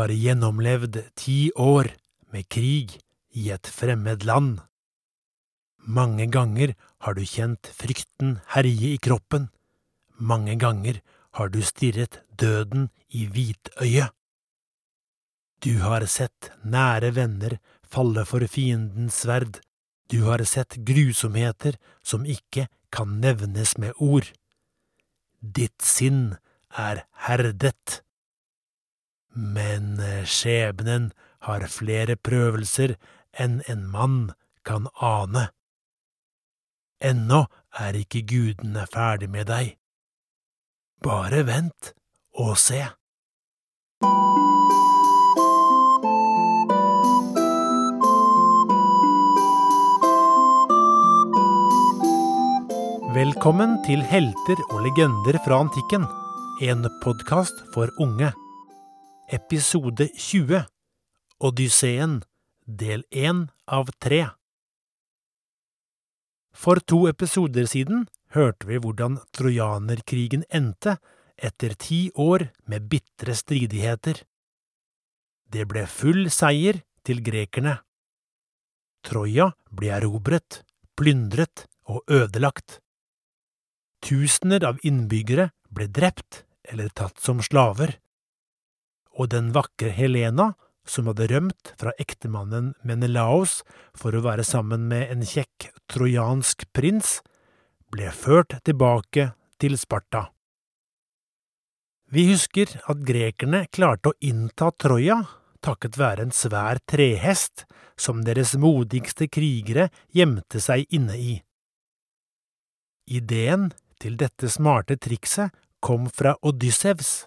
har gjennomlevd ti år med krig i et fremmed land. Mange ganger har du kjent frykten herje i kroppen, mange ganger har du stirret døden i hvitøyet. Du har sett nære venner falle for fiendens sverd, du har sett grusomheter som ikke kan nevnes med ord. Ditt sinn er herdet. Men eh, skjebnen har flere prøvelser enn en mann kan ane. Ennå er ikke gudene ferdig med deg. Bare vent og se. Velkommen til Helter og legender fra antikken, en podkast for unge. Episode 20 Odysseen, del 1 av 3 For to episoder siden hørte vi hvordan trojanerkrigen endte etter ti år med bitre stridigheter. Det ble full seier til grekerne. Troja ble erobret, plyndret og ødelagt. Tusener av innbyggere ble drept eller tatt som slaver, og den vakre Helena, som hadde rømt fra ektemannen Menelaos for å være sammen med en kjekk trojansk prins, ble ført tilbake til Sparta. Vi husker at grekerne klarte å innta Troja takket være en svær trehest som deres modigste krigere gjemte seg inne i. Ideen til dette smarte trikset kom fra Odyssevs,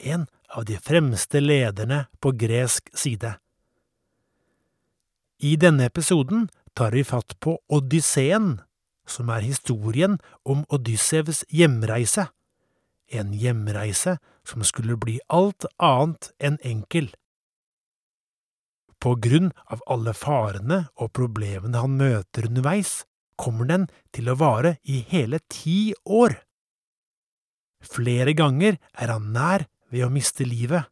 en av de fremste lederne på gresk side. I denne episoden tar vi fatt på Odysseen, som er historien om Odyssevs hjemreise, en hjemreise som skulle bli alt annet enn enkel. På grunn av alle farene og problemene han møter underveis, kommer den til å vare i hele ti år. Flere ganger er han nær ved å miste livet.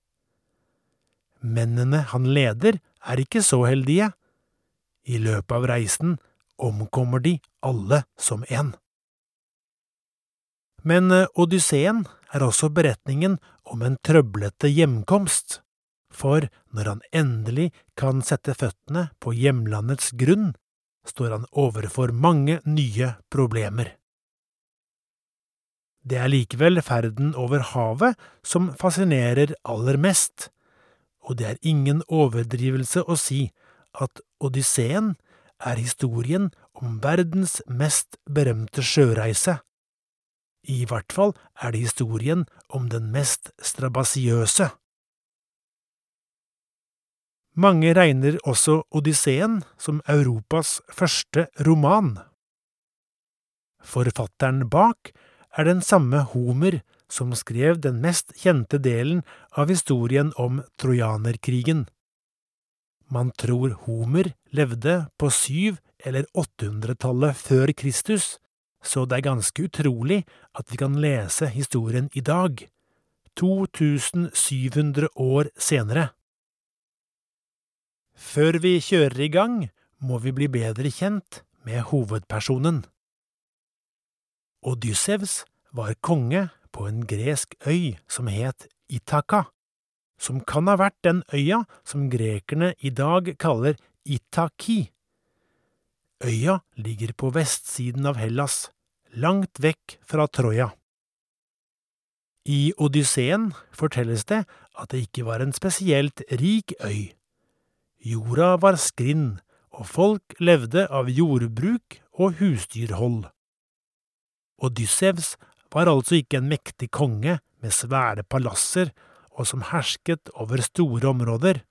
Mennene han leder, er ikke så heldige. I løpet av reisen omkommer de alle som en. Men eh, Odysseen er også beretningen om en trøblete hjemkomst, for når han endelig kan sette føttene på hjemlandets grunn, står han overfor mange nye problemer. Det er likevel ferden over havet som fascinerer aller mest, og det er ingen overdrivelse å si at Odysseen er historien om verdens mest berømte sjøreise. I hvert fall er det historien om den mest strabasiøse. Mange regner også Odysseen som Europas første roman. Forfatteren bak er den samme Homer som skrev den mest kjente delen av historien om trojanerkrigen. Man tror Homer levde på syv- eller åttehundretallet før Kristus, så det er ganske utrolig at vi kan lese historien i dag, 2700 år senere. Før vi kjører i gang, må vi bli bedre kjent med hovedpersonen. Odyssevs var konge på en gresk øy som het Itaka, som kan ha vært den øya som grekerne i dag kaller Itaki. Øya ligger på vestsiden av Hellas, langt vekk fra Troja. I Odysseen fortelles det at det ikke var en spesielt rik øy. Jorda var skrinn, og folk levde av jordbruk og husdyrhold. Odyssevs var altså ikke en mektig konge med svære palasser og som hersket over store områder,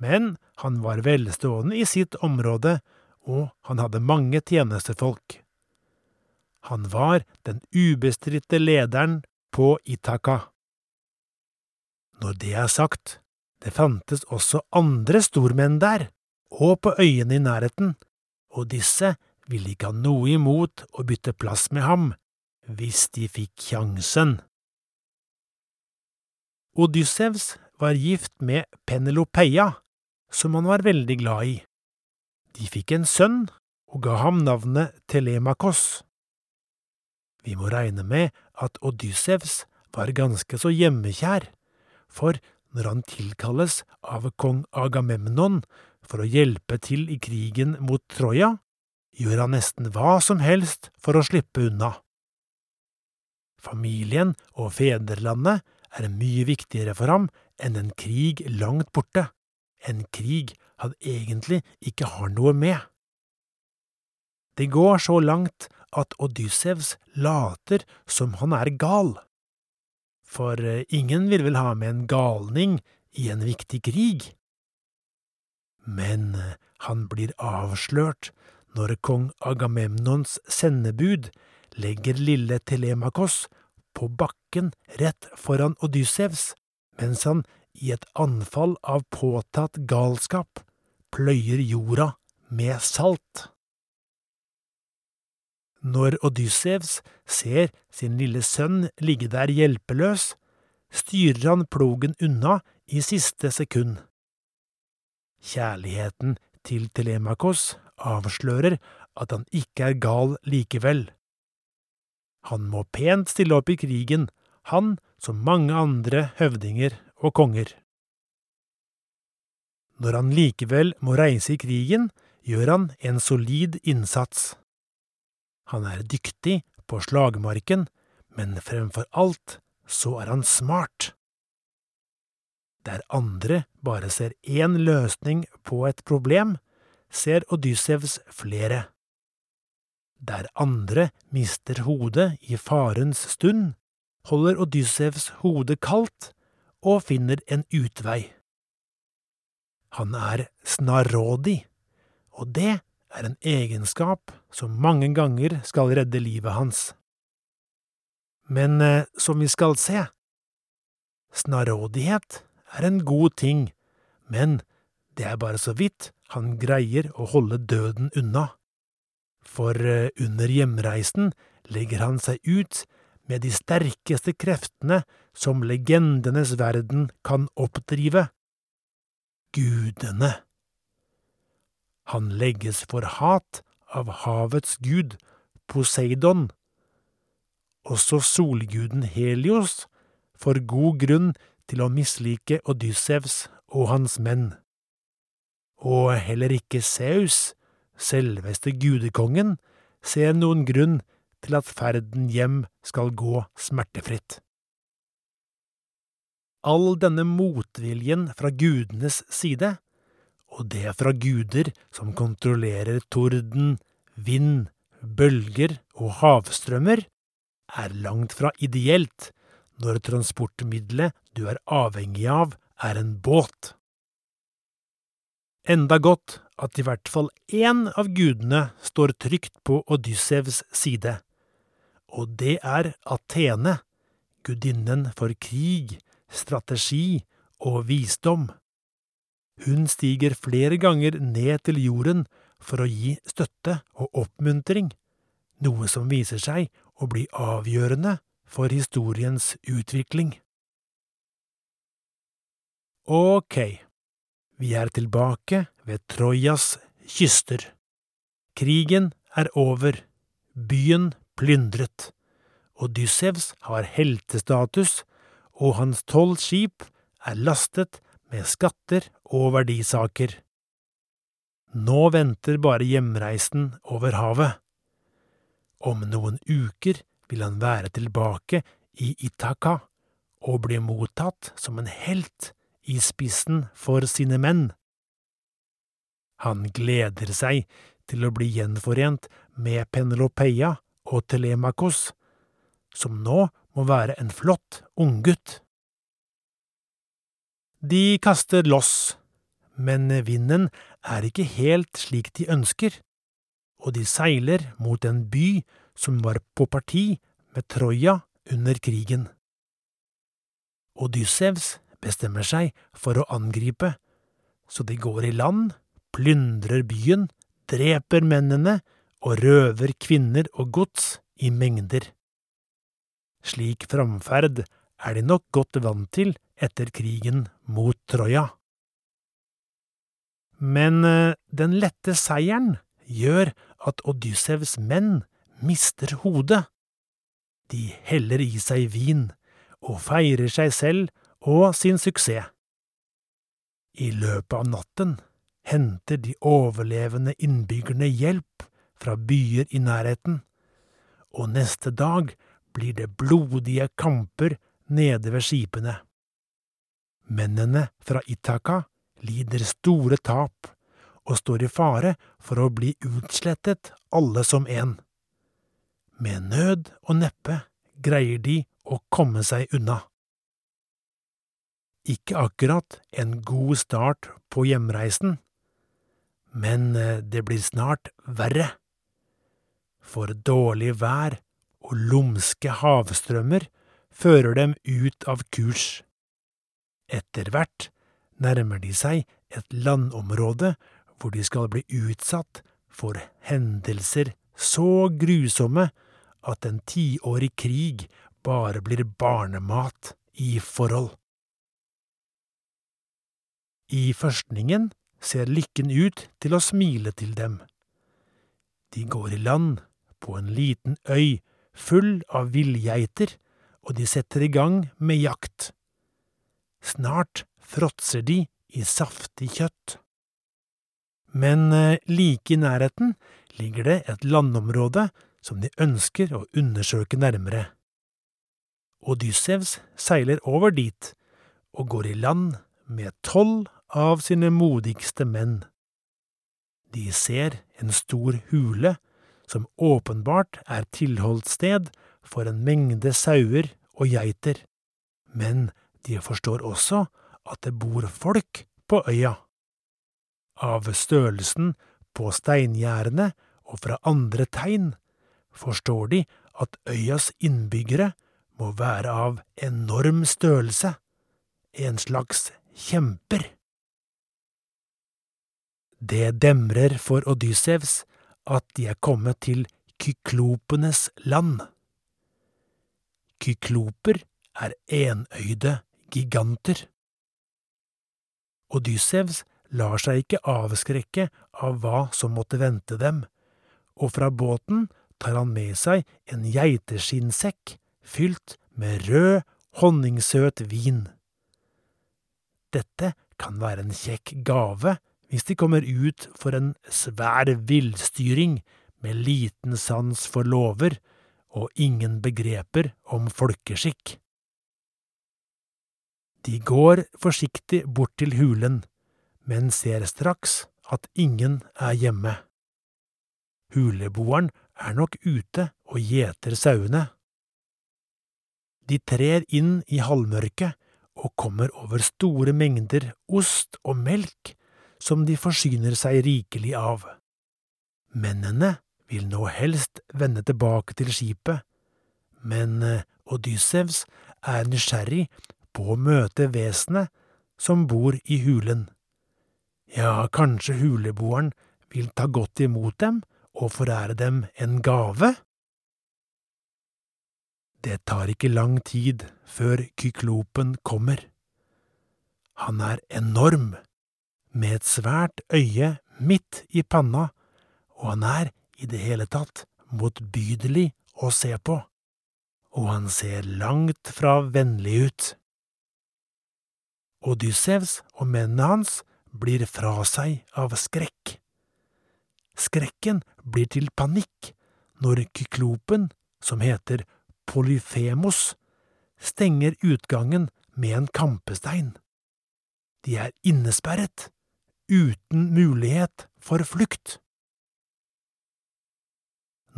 men han var velstående i sitt område, og han hadde mange tjenestefolk. Han var den ubestridte lederen på Itaka. Når det er sagt, det fantes også andre stormenn der, og på øyene i nærheten, og disse ville ikke ha noe imot å bytte plass med ham, hvis de fikk sjansen. Odyssevs var gift med Penelopeia, som han var veldig glad i. De fikk en sønn og ga ham navnet Telemakos. Vi må regne med at Odyssevs var ganske så hjemmekjær, for når han tilkalles av kong Agamemnon for å hjelpe til i krigen mot Troja, gjør han nesten hva som helst for å slippe unna. Familien og fedrelandet er mye viktigere for ham enn en krig langt borte, en krig han egentlig ikke har noe med. Det går så langt at Odyssevs later som han er gal. For eh, ingen vil vel ha med en galning i en viktig krig? Men eh, han blir avslørt når kong Agamemnons sendebud legger lille Telemakos på bakken rett foran Odyssevs, mens han i et anfall av påtatt galskap pløyer jorda med salt. Når Odyssevs ser sin lille sønn ligge der hjelpeløs, styrer han plogen unna i siste sekund. Kjærligheten til Telemakos avslører at han ikke er gal likevel. Han må pent stille opp i krigen, han som mange andre høvdinger og konger. Når han likevel må reise i krigen, gjør han en solid innsats. Han er dyktig på slagmarken, men fremfor alt så er han smart. Der andre bare ser én løsning på et problem, ser Odyssevs flere. Der andre mister hodet i farens stund, holder Odyssevs hode kaldt og finner en utvei. Han er snarrådig, og det er en egenskap som mange ganger skal redde livet hans. Men eh, som vi skal se, snarrådighet er en god ting, men det er bare så vidt han greier å holde døden unna. For eh, under hjemreisen legger han seg ut med de sterkeste kreftene som legendenes verden kan oppdrive. Gudene. Han legges for hat av havets gud, Poseidon. Også solguden Helios får god grunn til å mislike Odyssevs og hans menn. Og heller ikke Zeus, selveste gudekongen, ser noen grunn til at ferden hjem skal gå smertefritt. All denne motviljen fra gudenes side og det fra guder som kontrollerer torden, vind, bølger og havstrømmer, er langt fra ideelt når transportmiddelet du er avhengig av, er en båt. Enda godt at i hvert fall én av gudene står trygt på Odyssevs side, og det er Athene, gudinnen for krig, strategi og visdom. Hun stiger flere ganger ned til jorden for å gi støtte og oppmuntring, noe som viser seg å bli avgjørende for historiens utvikling. Ok, vi er tilbake ved Trojas kyster. Krigen er over, byen plyndret. Odyssevs har heltestatus, og hans tolv skip er lastet med skatter og verdisaker. Nå venter bare hjemreisen over havet. Om noen uker vil han være tilbake i Itaka og bli mottatt som en helt i spissen for sine menn. Han gleder seg til å bli gjenforent med Penelopeia og Telemakos, som nå må være en flott unggutt. De kaster loss, men vinden er ikke helt slik de ønsker, og de seiler mot en by som var på parti med Troja under krigen. Odyssevs bestemmer seg for å angripe, så de går i land, plyndrer byen, dreper mennene og røver kvinner og gods i mengder. Slik framferd er de nok godt vant til etter krigen mot Troja. Men eh, den lette seieren gjør at Odyssevs menn mister hodet. De heller i seg vin og feirer seg selv og sin suksess. I løpet av natten henter de overlevende innbyggerne hjelp fra byer i nærheten, og neste dag blir det blodige kamper nede ved skipene. Mennene fra Itaka lider store tap og står i fare for å bli utslettet alle som en. Med nød og neppe greier de å komme seg unna. Ikke akkurat en god start på hjemreisen, men eh, det blir snart verre. For dårlig vær og lumske havstrømmer fører dem ut av kurs. Etter hvert nærmer de seg et landområde hvor de skal bli utsatt for hendelser så grusomme at en tiårig krig bare blir barnemat i forhold. I førstningen ser lykken ut til å smile til dem. De går i land på en liten øy full av villgeiter, og de setter i gang med jakt. Snart fråtser de i saftig kjøtt. Men eh, like i nærheten ligger det et landområde som de ønsker å undersøke nærmere. Odyssevs seiler over dit og går i land med tolv av sine modigste menn. De ser en stor hule som åpenbart er tilholdssted for en mengde sauer og geiter, men de forstår også at det bor folk på øya. Av størrelsen på steingjerdene og fra andre tegn forstår de at øyas innbyggere må være av enorm størrelse, en slags kjemper. Det demrer for Odyssevs at de er kommet til kyklopenes land. Kykloper er enøyde giganter. Odyssevs lar seg ikke avskrekke av hva som måtte vente dem, og fra båten tar han med seg en geiteskinnsekk fylt med rød, honningsøt vin. Dette kan være en kjekk gave hvis de kommer ut for en svær villstyring med liten sans for lover og ingen begreper om folkeskikk. De går forsiktig bort til hulen, men ser straks at ingen er hjemme. Huleboeren er nok ute og gjeter sauene. De trer inn i halvmørket og kommer over store mengder ost og melk som de forsyner seg rikelig av. Mennene vil nå helst vende tilbake til skipet, men eh, Odyssevs er nysgjerrig på å møte vesenet som bor i hulen. Ja, kanskje huleboeren vil ta godt imot dem og forære dem en gave? Det tar ikke lang tid før kyklopen kommer. Han er enorm, med et svært øye midt i panna, og han er i det hele tatt motbydelig å se på, og han ser langt fra vennlig ut. Odyssevs og mennene hans blir fra seg av skrekk. Skrekken blir til panikk når kyklopen, som heter Polyfemos, stenger utgangen med en kampestein. De er innesperret uten mulighet for flukt.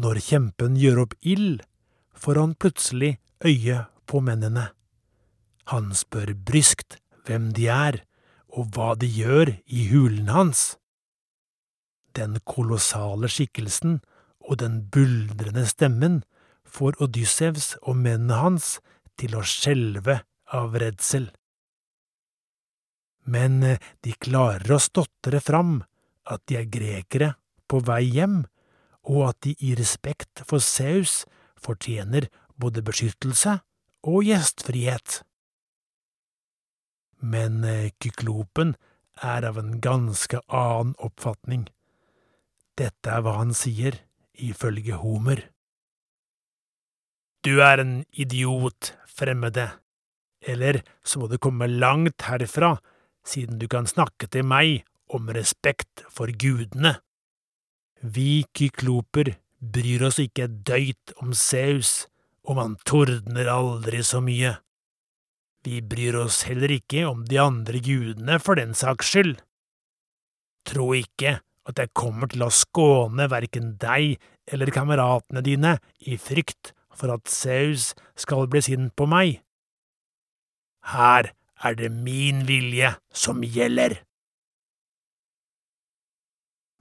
Når kjempen gjør opp ild, får han plutselig øye på mennene. Han spør bryskt hvem de er, og hva de gjør i hulen hans. Den kolossale skikkelsen og den buldrende stemmen får Odyssevs og mennene hans til å skjelve av redsel men eh, de klarer å stotre fram at de er grekere på vei hjem, og at de i respekt for Saus fortjener både beskyttelse og gjestfrihet. Men eh, kyklopen er av en ganske annen oppfatning. Dette er hva han sier, ifølge Homer. Du er en idiot, fremmede, eller så må du komme langt herfra, siden du kan snakke til meg om respekt for gudene. Vi kykloper bryr oss ikke et døyt om Zeus, og man tordner aldri så mye. Vi bryr oss heller ikke om de andre gudene for den saks skyld. Tro ikke at jeg kommer til å skåne verken deg eller kameratene dine i frykt for at Zeus skal bli sint på meg. Her er det min vilje som gjelder.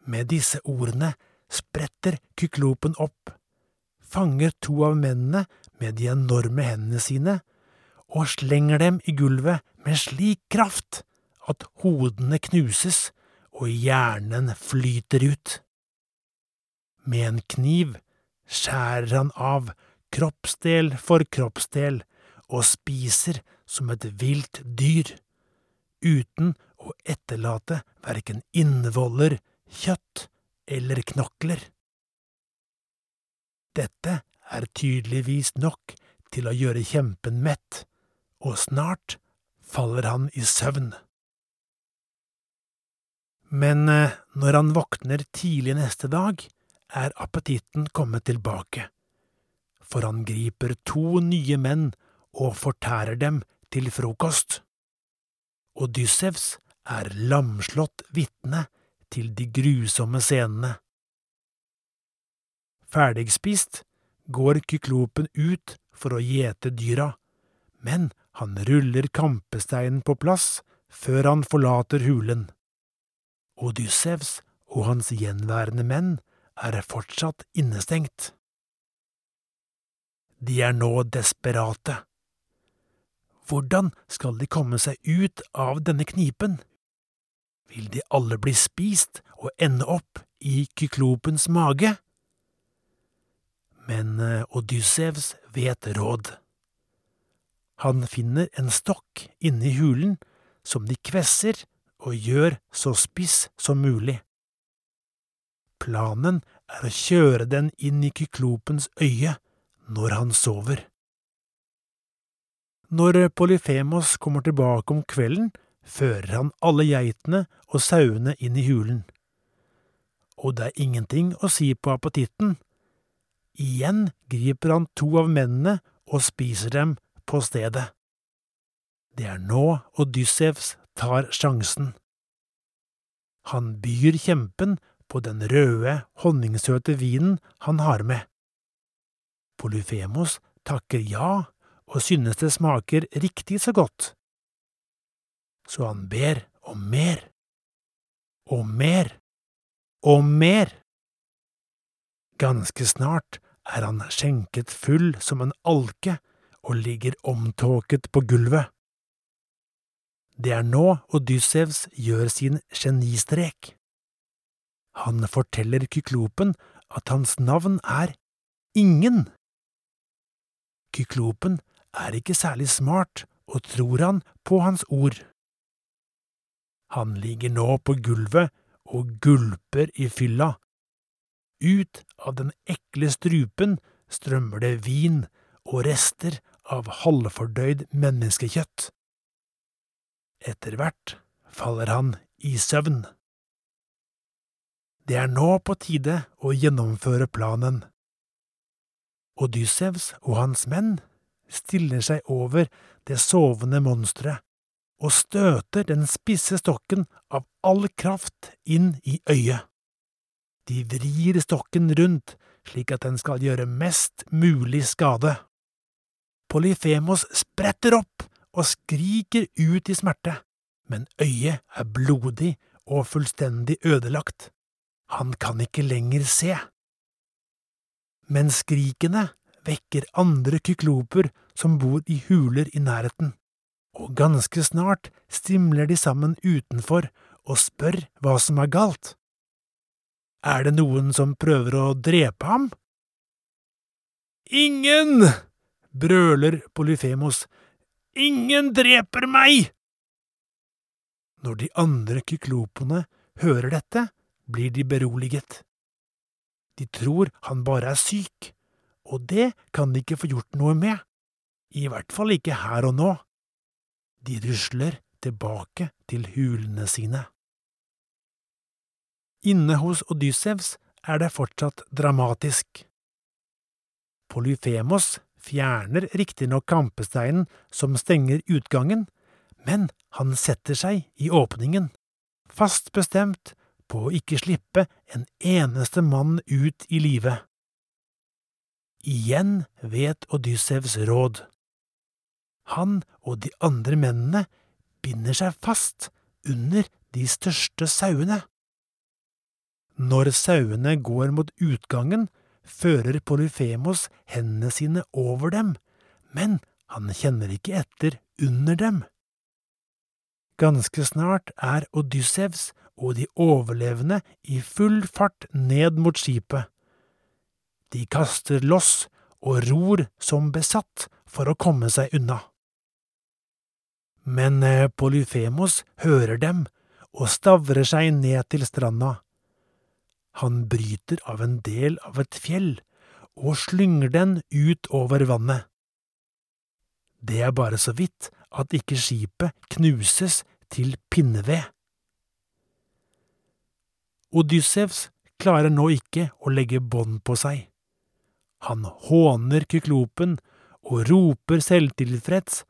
Med disse ordene spretter kyklopen opp, fanger to av mennene med de enorme hendene sine og slenger dem i gulvet med slik kraft at hodene knuses og hjernen flyter ut. Med en kniv skjærer han av kroppsdel for kroppsdel og spiser som et vilt dyr, uten å etterlate verken innvoller, kjøtt eller knokler. Dette er tydeligvis nok til å gjøre kjempen mett, og snart faller han i søvn. Men eh, når han våkner tidlig neste dag, er appetitten kommet tilbake, for han griper to nye menn og fortærer dem til frokost. Odyssevs er lamslått vitne til de grusomme scenene. Ferdigspist går kyklopen ut for å gjete dyra, men han ruller kampesteinen på plass før han forlater hulen. Odyssevs og hans gjenværende menn er fortsatt innestengt. De er nå desperate. Hvordan skal de komme seg ut av denne knipen? Vil de alle bli spist og ende opp i kyklopens mage? Men eh, Odyssevs vet råd. Han finner en stokk inne i hulen som de kvesser og gjør så spiss som mulig. Planen er å kjøre den inn i kyklopens øye når han sover. Når Polyfemos kommer tilbake om kvelden, fører han alle geitene og sauene inn i hulen. Og det er ingenting å si på appetitten. Igjen griper han to av mennene og spiser dem på stedet. Det er nå Odyssevs tar sjansen. Han byr kjempen på den røde, honningsøte vinen han har med. Polyfemos takker ja og synes det smaker riktig så godt så han ber om mer, og mer, og mer. Ganske snart er han skjenket full som en alke og ligger omtåket på gulvet. Det er nå Odyssevs gjør sin genistrek. Han forteller Kyklopen at hans navn er Ingen. Kyklopen er ikke særlig smart og tror han på hans ord. Han ligger nå på gulvet og gulper i fylla. Ut av den ekle strupen strømmer det vin og rester av halvfordøyd menneskekjøtt. Etter hvert faller han i søvn. Det er nå på tide å gjennomføre planen. Odyssevs og hans menn stiller seg over det sovende monsteret og støter den spisse stokken av all kraft inn i øyet. De vrir stokken rundt slik at den skal gjøre mest mulig skade. Polyfemos spretter opp og skriker ut i smerte, men øyet er blodig og fullstendig ødelagt. Han kan ikke lenger se. Men skrikene vekker andre kykloper som bor i huler i nærheten og ganske snart stimler de sammen utenfor og spør hva som er galt. Er det noen som prøver å drepe ham? Ingen! brøler Polyfemos, Ingen dreper meg! Når de andre kyklopene hører dette, blir de beroliget. De tror han bare er syk, og det kan de ikke få gjort noe med, i hvert fall ikke her og nå. De rusler tilbake til hulene sine. Inne hos Odyssevs er det fortsatt dramatisk. Polyfemos fjerner riktignok kampesteinen som stenger utgangen, men han setter seg i åpningen, fast bestemt på å ikke slippe en eneste mann ut i live. Igjen vet Odyssevs råd. Han og de andre mennene binder seg fast under de største sauene. Når sauene går mot utgangen, fører Polyfemos hendene sine over dem, men han kjenner ikke etter under dem. Ganske snart er Odyssevs og de overlevende i full fart ned mot skipet. De kaster loss og ror som besatt for å komme seg unna. Men eh, Polyfemos hører dem og stavrer seg ned til stranda. Han bryter av en del av et fjell og slynger den ut over vannet. Det er bare så vidt at ikke skipet knuses til pinneved. Odyssevs klarer nå ikke å legge bånd på seg. Han håner kyklopen og roper selvtilfreds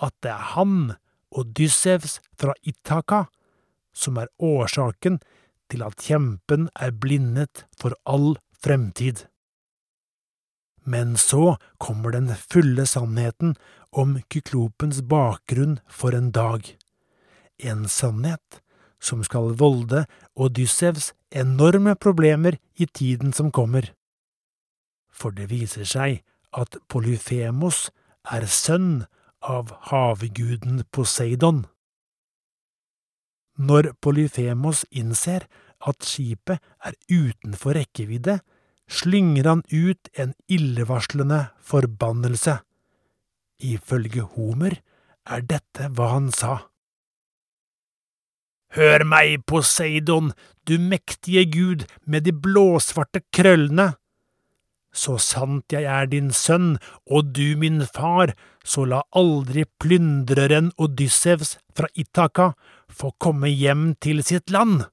at det er han, Odyssevs fra Itaka, som er årsaken til at kjempen er blindet for all fremtid. Men så kommer den fulle sannheten om kyklopens bakgrunn for en dag. En sannhet som skal volde Odyssevs enorme problemer i tiden som kommer. For det viser seg at Polyfemos er sønn av havguden Poseidon. Når Polyfemos innser at skipet er utenfor rekkevidde, slynger han ut en illevarslende forbannelse. Ifølge Homer er dette hva han sa. Hør meg, Poseidon, du mektige gud med de blåsvarte krøllene! Så sant jeg er din sønn og du min far, så la aldri plyndreren Odyssevs fra Itaka få komme hjem til sitt land.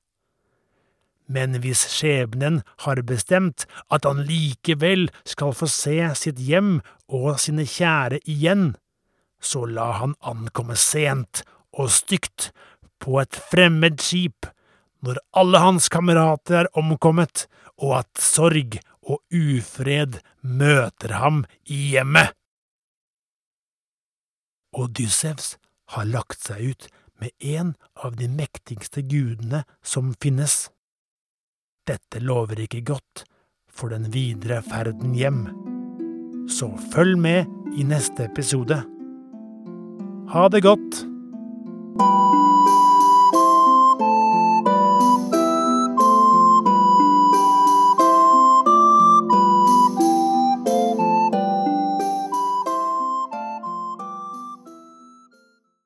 Men hvis skjebnen har bestemt at han likevel skal få se sitt hjem og sine kjære igjen, så la han ankomme sent og stygt på et fremmed skip når alle hans kamerater er omkommet, og at sorg og ufred møter ham i hjemmet. Odyssevs har lagt seg ut med en av de mektigste gudene som finnes. Dette lover ikke godt for den videre ferden hjem. Så følg med i neste episode. Ha det godt!